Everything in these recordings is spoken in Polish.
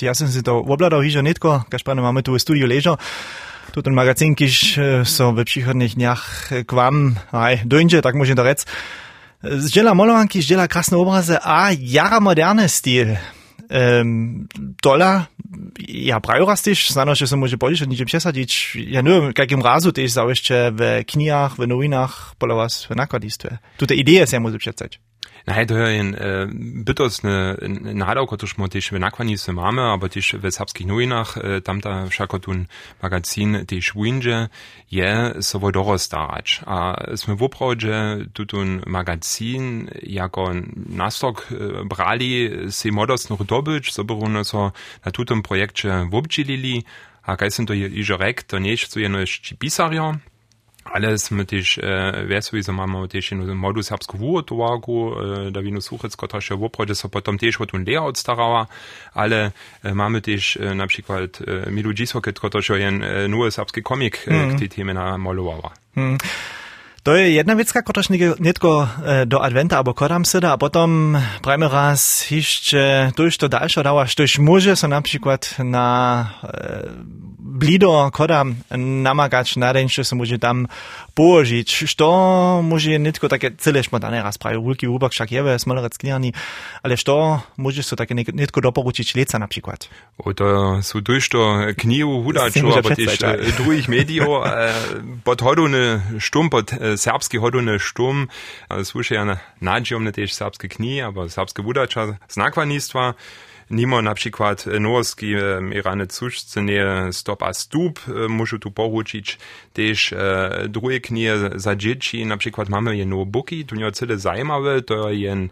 Ja som si to obladal hižo netko, kaž páno máme tu v studiu ležo. Tu ten magazín, kiž so v příchodných dniach k vám aj dojde, tak môžem to rec. Zdjela molovanky, zdjela krásne obrazy a jara moderne styl. Um, dola, ja prajú raz tiež, znano, že sa môže poličať, niečo přesadiť. Ja neviem, kakým razu tiež sa ešte v knihách, v novinách, podľa vás v nakladistve. Tuto ideje sa môže přesať. Nein, to je ein äh, bytos ne, nadał, kotuż mo też w nakłanicy mamy, aber też w serbskich nowinach, äh, tam ta wszako tun magazin też windzie, je sowo. A sme woprawdzie tutun magazin jako nastok äh, brali se modos noch dobyć, so beruno so na tutum projekcie wobdźilili, a kaj sem to je iżo rek, to nie jest co jeno jeszcze Alles mit möglich, äh, wer sowieso mamy oteši no, modu serbsku otowagu, äh, da wino suchec, kotra się wopro, że so potem też o tym layout starała, ale e, mamy też e, na przykład e, miludziso, kotra się jen e, nowy serbski komik mm. k tej temie namalowała. Mm. To je jedna vecka, ktorá netko e, do adventa alebo kodam seda a potom prajme raz ešte to ďalšie dávaš, tuž môže sa napríklad na e, blido koda namagać na deň, čo sa môže tam położyć. Što môže netko také celé šmodane raz prajú, wulki úbok však je smolerec kniarni, ale što môže sa také netko doporučiť leca napríklad. O to sú to knihu hudačo, aber tiež druhých médió, pod hodune štum, serbský hodune štum, slušaj ja nađom na tiež serbské knihy, aber serbské hudača z nakladníctva, Nimo na przykład norski mirane cuszcenie Stop a Stup muszę tu poruczyć też drugie knie za dzieci, na przykład mamy jedno buki, tu nie cyle zajmowe, to jen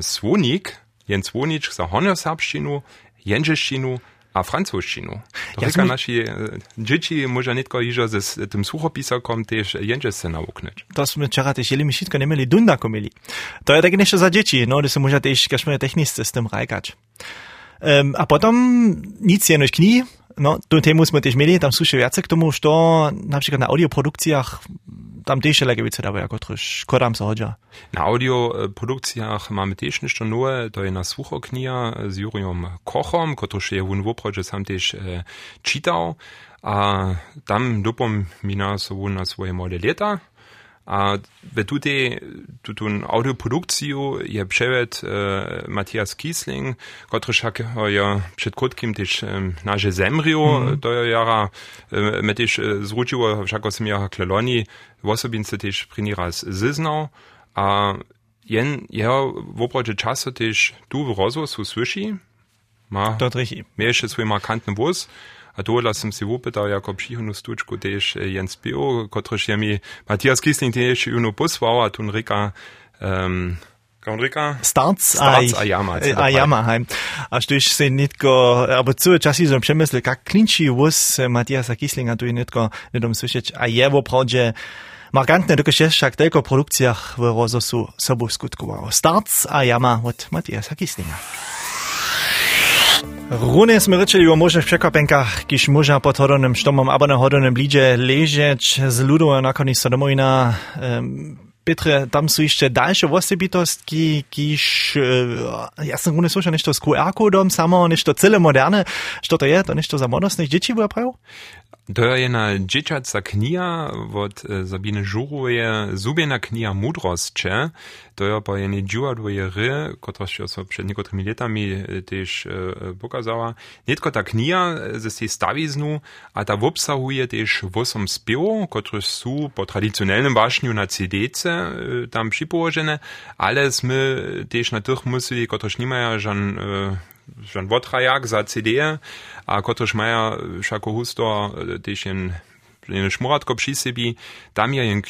słonik, jen słonik za honorsabszczynu, jędrzeszczynu, a francuszczynu. To ja nasi dzieci może nie tylko iżo z tym słuchopisakom też jędrzesce nauknąć. To sme wczoraj też jeli mi wszystko nie mieli dunda komili. To jest tak jeszcze za dzieci, no, się może też kaszmy technicznie z tym rajkać. Um, a potom nic jenoś kni, no, tu temu sme też mieli, tam słyszę więcej k tomu, što na przykład na audioprodukcjach tam też lege wice dawają, jako trosz kodam se hodja. Na audioprodukcjach mamy też ništo nowe, to je na słuchoknija z Juriom Kochom, kotruż je wun woprodzie sam też e, czytał, a tam dupom mina so na swoje młode lata, A, vedute tutun audioprodukciju je Audioproduktio, uh, Matias Kiesling, kotry však je před krutkim tyž um, naše zemrio, mm -hmm. to je jara, uh, me tyž uh, zručilo však osm jara kleloni, v osobince tyž priniraz a jen jeho v oproče času tyž tu v rozu su slyši, ma, to je wie markanten wóz, a dola sem si vopýtal ako příhodnú stúčku tiež Jens Bio, kotrež je mi Matias Kisling tiež juno posval a tu rika um, Rika? Starts, Starts a jama. A jama, heim. A štuž se nitko, aber zu časi som přemyslel, kak klinčí vus Matiasa Kislinga tu je nitko nedom slyšeć. A je vopravdě markantne, je však telko produkciях v rozosu sobu skutkoval. Starts a jama od Matiasa Kislinga. Runie sme rečeli o možných překvapenkách, kiž možná pod hodoným štomom abo na hodoným blíže ležeč z ľudou a domojina. Um, Petre, tam sú ešte ďalšie osobitostky, kiž, uh, ja som runie slušal nešto s QR-kódom samo, nešto celé moderne. Što to je? To nešto za modnostných detí bude prav? To je jedna dzieciaca kniha od Sabine Żuruje, Zubiena kniha Mudrostcze. To je po jednej dziuadłoje ry, która się przed niektórymi latami też e, pokazała. Nie tylko ta kniha ze tej stawiznu, a ta obsahuje też 8 spiewów, które są po tradycjonalnym waśniu na CD-ce e, tam przypołożone, ale my też na tych musieli, które nie mają żan e, Jan Wotrajak za CD, a kotrež maja všako husto tež jen jen šmuratko při sebi, tam je jen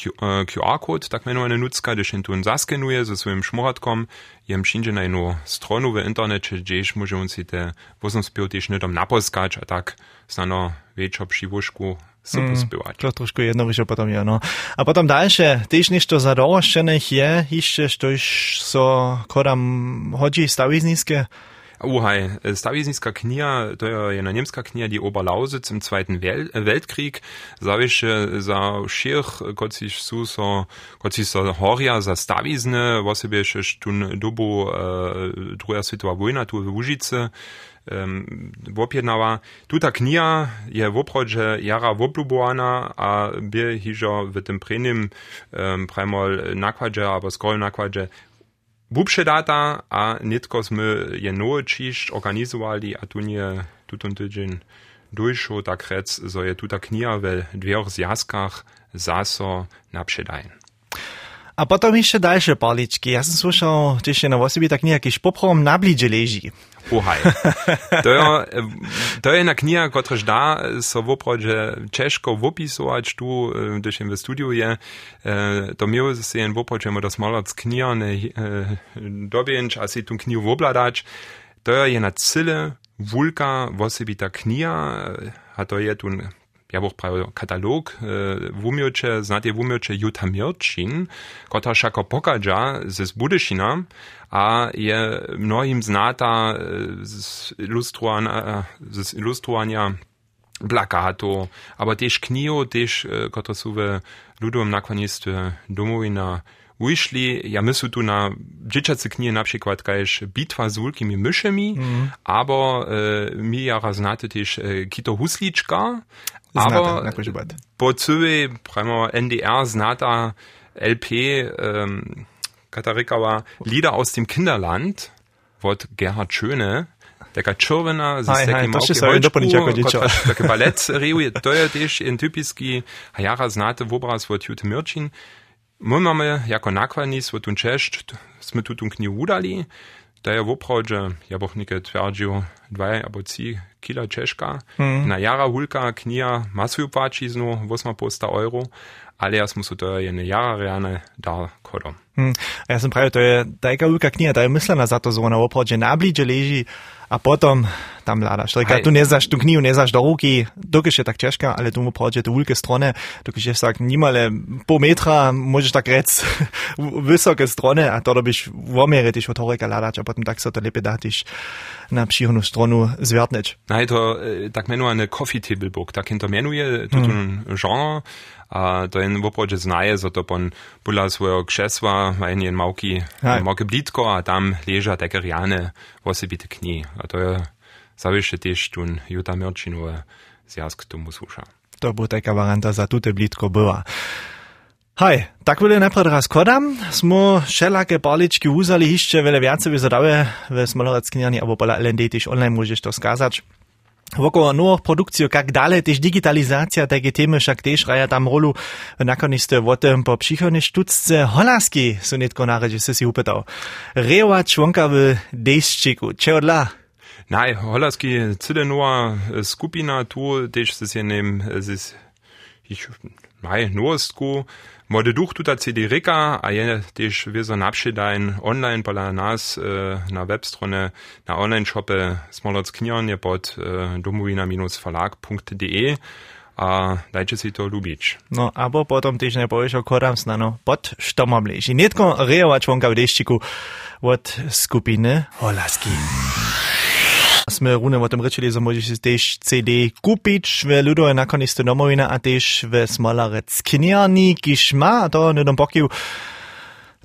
QR-kod, tak menovaný nucka, když jen tu zaskenuje so svojím šmuratkom, jem všinže na jednu stronu v internete, gdzieś môže on si te vozomspiev tiež nedom naposkać, a tak znano večer při vošku se mm, pospiewać. To trošku jednoduše potom je, no. A potom dalsze, też nešto zadoroščených je, ešte, štož so kodam hodzi stawizniske, Uhaj, Stawisnicka knia, to je jedna niemska knia, die Oberlausitz im Zweiten Wel Weltkrieg, zawisze za širch, kot si su so, kot si so horja za je tun dobu uh, druga svjetova vojna tu v Užice, um, wopjednała. Tuta knia je woprodźe jara woplubowana, a bie hižo w tym prenim um, premol nakładze, albo nakładze Bubše data a nitko sme je nowe čišť organizovali a tu nie tutun tydzień dujšo tak rec, so je tuta knia w dwóch zjazkach zaso napředajen. A potom jeszcze dalsze paliczki. Ja sam słyszał, że się na osobie tak jakiś poprom na blidzie leży. Uhaj. To je, to je na kniha, kotrež da so woprođe češko wopisować tu, gdyż w studiu je, to miło se jen woprođe mo das malac kniha ne dobienč a si tu knihu wobladać. To je na cyle wulka wosebita kniha, a to je tu ja boh prawie katalog w umiocie, znacie w umiocie Juta Mirčin, kota szako pokaża z Budyszina, a je mnohim znata z ilustrowania, z ilustrowania plakatu, aber też knio, też, kota są w ludowym nakłonistwie domowina wyszli, ja myślę tu na dzieciacy knie na przykład każ bitwa z wielkimi myszami, mm. albo e, mi jara znate też e, Kito Husliczka, znata, aber napričbad. po cui prema NDR znata LP ähm, Katarikava Lieder aus dem Kinderland, Wort Gerhard Schöne, Така човена за всеки малки войчку, така балет реуе, тој е теж ен типиски, а јара знате вобраз во Тјут Мирчин. Мы маме, јако накванис во тун чешт, сме тутун кни удали, да ја вопраѓа, ја бох нике тврдио, dvaja aboci kila češka, mm. najara hulka knija masuju pačiznu, vosma posta euro, alias mu su mhm. to je nejara reane dar kodom. Mm. A ja sam pravio, to je tajka hulka knija, da je mislena zato zona oprođe nabliđe leži, a potom tam ladaš. Reka, tu ne znaš, tu kniju ne znaš do ruky, dokiš je tak češka, ale tu mu prođe do ulke strone, dokiš je tak nimale po metra, možeš tak rec vysoke strone, a to dobiš vomeritiš od horeka ladač, a potom tak se to lepe datiš na příhodnu stronu. zверtneč. Na je to tak menované coffee table book, tak to menuje, to mm. genre, a to jen woprawdźe znaje, so to pon pula swojego krzesła, ma jen małki, małki blitko, a tam leża takie riane, wosebite kni. A to je zawisze też tun Juta Mirčinové zjazk tomu słusza. To był taka waranta za tute blitko była. Hej, tak byle najpierw raz kodam. Smo wszelakie paliczki uzali jeszcze wiele więcej wyzadały w Smolereckinie, albo pola LND też online możesz to skazać. Wokoło nowych produkcji, jak dalej też digitalizacja, takie temy wszak też raja tam rolu. Nakoniste o tym po przychodnej sztuczce holaski są nitko na razie się upytał. Rewa członka w deszczyku. Czego dla? Nej, holandski cyle nowa skupina tu, też się es ich, nej, nowostku, mode Mordeduhtu da CDRika, a je tež vezan apšidajn online, pa nas äh, na Webstrone, na online shope Smoloc Knjion bot, äh, domovina-verlag.de a ah, dajte si to. No, aber bo potom tež ne bojiš, ko ram snano pod štomobliž. In netko rejeva čvonka v deščiku od skupine Holaski sme rune o tom rečili, so môžeš tiež CD kúpiť, ve ľudo je nakoniec to domovina a tiež ve smalarec kniarní, kiš má, a to nedom pokiu.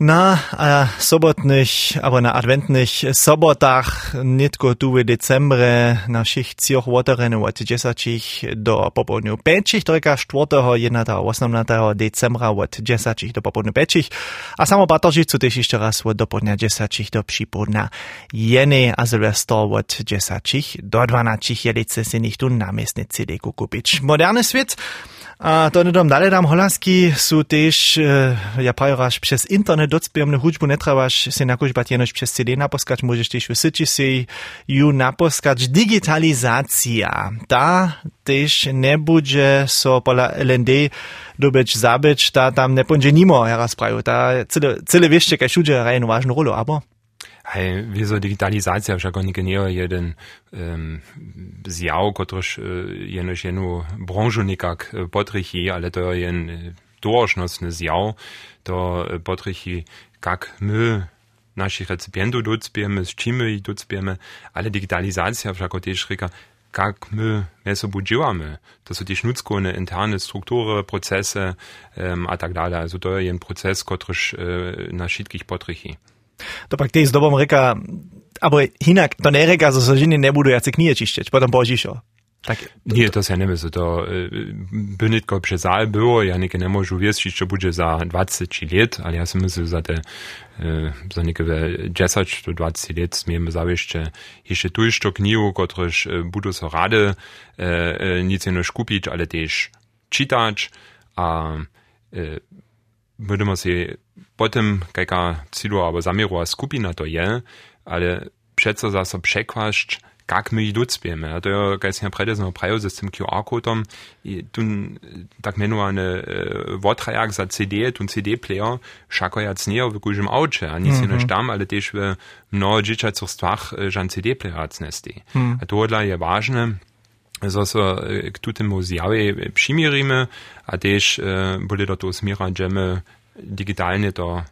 Na a, sobotnych, albo na adventnych sobotach, nitko tu w decembre, na všich cioch woterenu od 10 do popołudniu 5, trojka 4. 1. 18. decembra od 10 do popołudniu 5, a samo Batoržicu też jeszcze raz od dopołudnia 10 do przypołudnia 1, a Sylwester od 10 do 12, jelice si nicht tu na miestny CD kupić. Moderny świat, A to nedom dalej dam holandski su też, e, ja pajrasz przez internet docpiermne huczbu, nie trebasz się nakuźbać jenoś przez CD naposkać, możesz też wysyci się ju naposkać. Digitalizacja, ta też nie będzie so pola LND dobyć zabyć, ta tam nie będzie nimo, ja raz prawie, ta cyle, cyle wieście, kaj szudzie, rejen ważną rolę, abo? Hej, wieso digitalizacja však oni nie jeden um, zjaw, kotryż jenoś jenu branżu nikak potrichy, ale to jen dorocznostny zjaw, to potrichy kak my naszych recipientów docpiemy, z czym my docpiemy, ale digitalizacja však też ryka, jak my me sobą działamy. To są też nutzkone interne struktury, procesy um, a tak dalej. Also to jest proces, który uh, na wszystkich potrichy. To pak tej zdobom reka, aber hinak, to nie reka, że sožiny nie budu jacy knie čištěť, potom božíšo. Tak, nie, to nie myślę, to y, by nitko przez zal było, ja nie nie mogę wiedzieć, co będzie za 20 lat, ale ja si myślę, za te, y, za niektóre 10 do 20 lat zmiemy zawieście jeszcze tu jeszcze kniu, któreż budu so rady nic nie kupić, ale też czytać, a budemo si potem, kaj ka cilu abo zamirova skupina to je, ale přeco zase překvašť, kak my jdu cpěme. A to je, kaj jsem předesnou praju s tím QR-kodem, tu tak jmenované votrajak za CD, tu CD-player, šako jac nejo v kužem auče, a nic jiného tam, ale tež v mnoho džičacích stvách žan CD-player jac nestý. A tohle je vážné, zo so k tutemu zjawie przymirimy, a też e, boli do toho smira, że my digitalnie to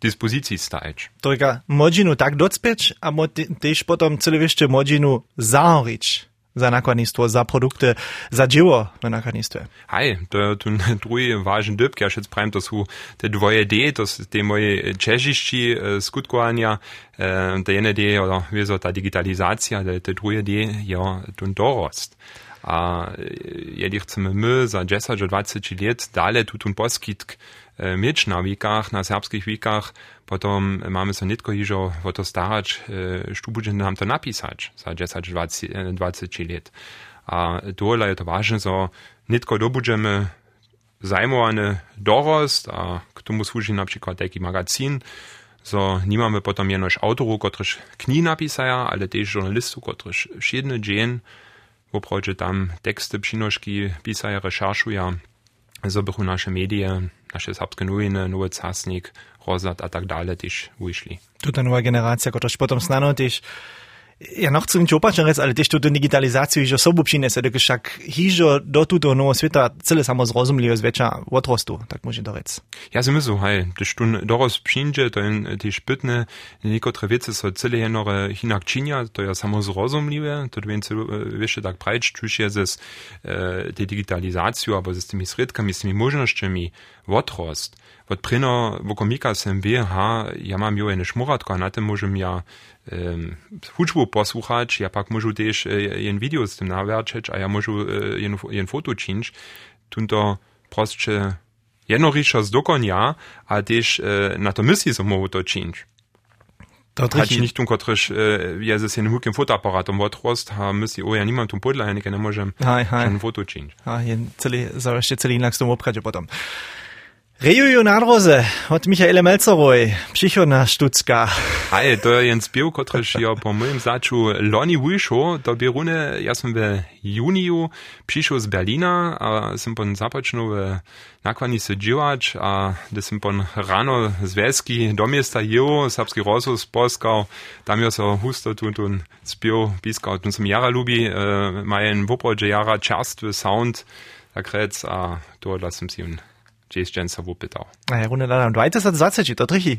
dyspozycji stać. Tylko modzinu tak docpieć, a też potem celowieszcze modzinu zahorić za nakładnictwo, za produkty, za dzieło na nakładnictwie. Hej, to tu drugi ważny dyb, ja jetzt prajem, to są te dwoje D, to są te moje czeziści e, skutkowania, e, te jedne D, oder ta digitalizacja, te, drugie D, ja, tu dorost. A jedi chcemy my za 10 20 lat dalej tu tun poskitk e, mieć na wikach, na serbskich wikach, potom mamy so nitko hižo o to starać, što bude nam to napisać za 10 20 lat. A dole je to ważne, so nitko dobudżemy zajmowany dorost, a k tomu służy na przykład taki magazin, so nie mamy potom jenoś autorów, którzy kni napisają, ale też żurnalistów, którzy wszedne dzieje, Woprawdźe tam teksty přinožky pisaja, rešeršuja, zobychu medije, naše serbske nowiny, nowy casnik, rozad a tak dalej też wyszli. Tuta nowa generacja, która potem znano też ja noch chcem nič opačne ale tiež túto digitalizáciu hižo sobu přinese, tak však hižo do túto nového sveta celé samo zrozumlivo zväčša odrostu, tak môže to rec. Ja si myslím, hej, když tu dorost přinže, to je tiež pytne, niektoré veci so celé jenore hinak činia, to je samo zrozumlivé, to je vieš tak prajč, čiž je zes e, tej digitalizáciu, alebo s tými sredkami, s tými možnosťami odrost. Od prino, wo komika sem ha, ja mam jo eine šmuratko, a na môžem ja um, hudžbu posłuchać, ja pak môžu tiež jen video s tym nawerčeć, a ja môžu jen, jen foto činč. Tunto prostše jednorišo z dokonia, a tiež na to myslí som mohu to činč. To Hać nicht tun kotrysz, ja ze sen hukiem fotoaparatom odrost, ha myśli, o ja niemand tu podla, ja nie możem ein foto činč. Ha, jen celý, zaraz celý inak s tom obchadzie potom. Rejuju Nadrose und Michaele Melzeroy, Psychona Stutzka. Hi, to Jens Bio, który się pomyłem zaczu Loni Wisho, to bierune, ja sam we Psychos Berliner, z Berlina, a sam pon zapoczną we nakłani se dziewacz, a gdy rano Zweski, Weski Jo, Sapski jeł, serbski rosus, Polskał, tam jo so husto spio, Biskaut tun sam jara lubi, äh, e, majen wopodzie jara czerstwy sound, tak rec, a to lasem si un wypytał. A ja runę nadam 2020, to trichy.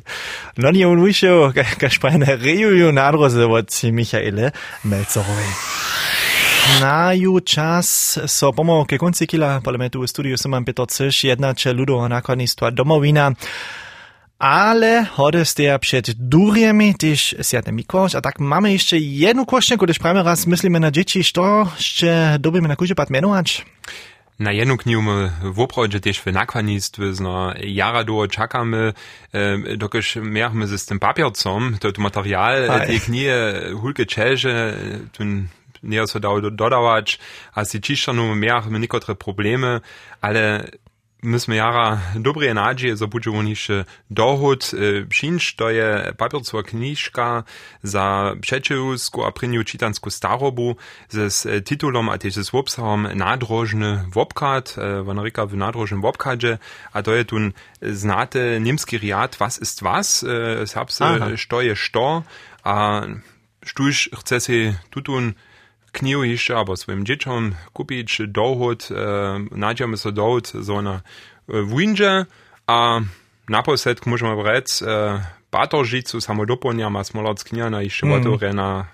No nie on wyszło, kaśpajne reunion nadrozy od Michaele Melcerowej. Na ju czas so pomo ke konci kila parlamentu w studiu sam Peter Cysz, jedna cze ludo nakładnictwa domowina. Ale hody steja przed durjemi też Święty Mikołaj, a tak mamy jeszcze jedną kwestię, gdyż prawie raz myślimy na dzieci, co jeszcze dobimy na kuzie pat. Na jednog njumy woprodzie für nakwanist nakwanistwy zna jara duo czakamy, e, dokiż miachmy z tym papiercom, to material, die knie hulke czelże, tu näher so dodałać, a si ciszczanu miachmy nikotre probleme alle myśmy jara dobre nadzieje, że będzie on jeszcze dochód e, przyjść, to je papiercowa kniżka za przeciwską a pryniu czytanską starobu z e, tytułom, a też z obsahom nadrożny wobkat, wanarika w nadrożnym wobkadzie, a to je tu znate niemski riad, was ist was, serbse, što je što, a sztuś chce się tutun knihu jeszcze albo swoim dzieciom kupić dochód, e, nadziemy so dochód so na windzie, a na posetk możemy brać e, Batoržicu, samodoponia, ma smolot kniana i jeszcze mm. na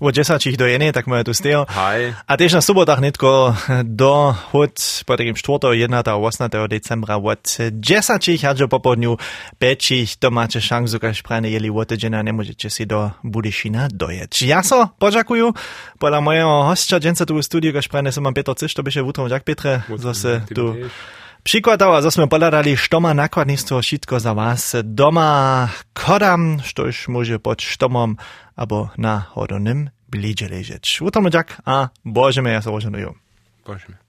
od 10 do 1, tak moje tu stejo. Hej. A tež na sobotach netko do hod po takim 4. 1. 8. decembra od 10 hadžo popodňu pečich to máte šancu, kaž prane jeli od džena, nemôžete si do Budešina dojeť. Ja so poďakujú, podľa mojeho hostia, dženca tu v studiu, kaž prane som mám Petr Ciš, to byše v Ďak Petre, zase tu Przykładał, a zosmy podadali, što ma nakładnictwo wszystko za was doma kodam, štož może pod štomom albo na hodonym blidzie leżeć. Utomu dziak, a Boże mnie ja założonuję. Boże.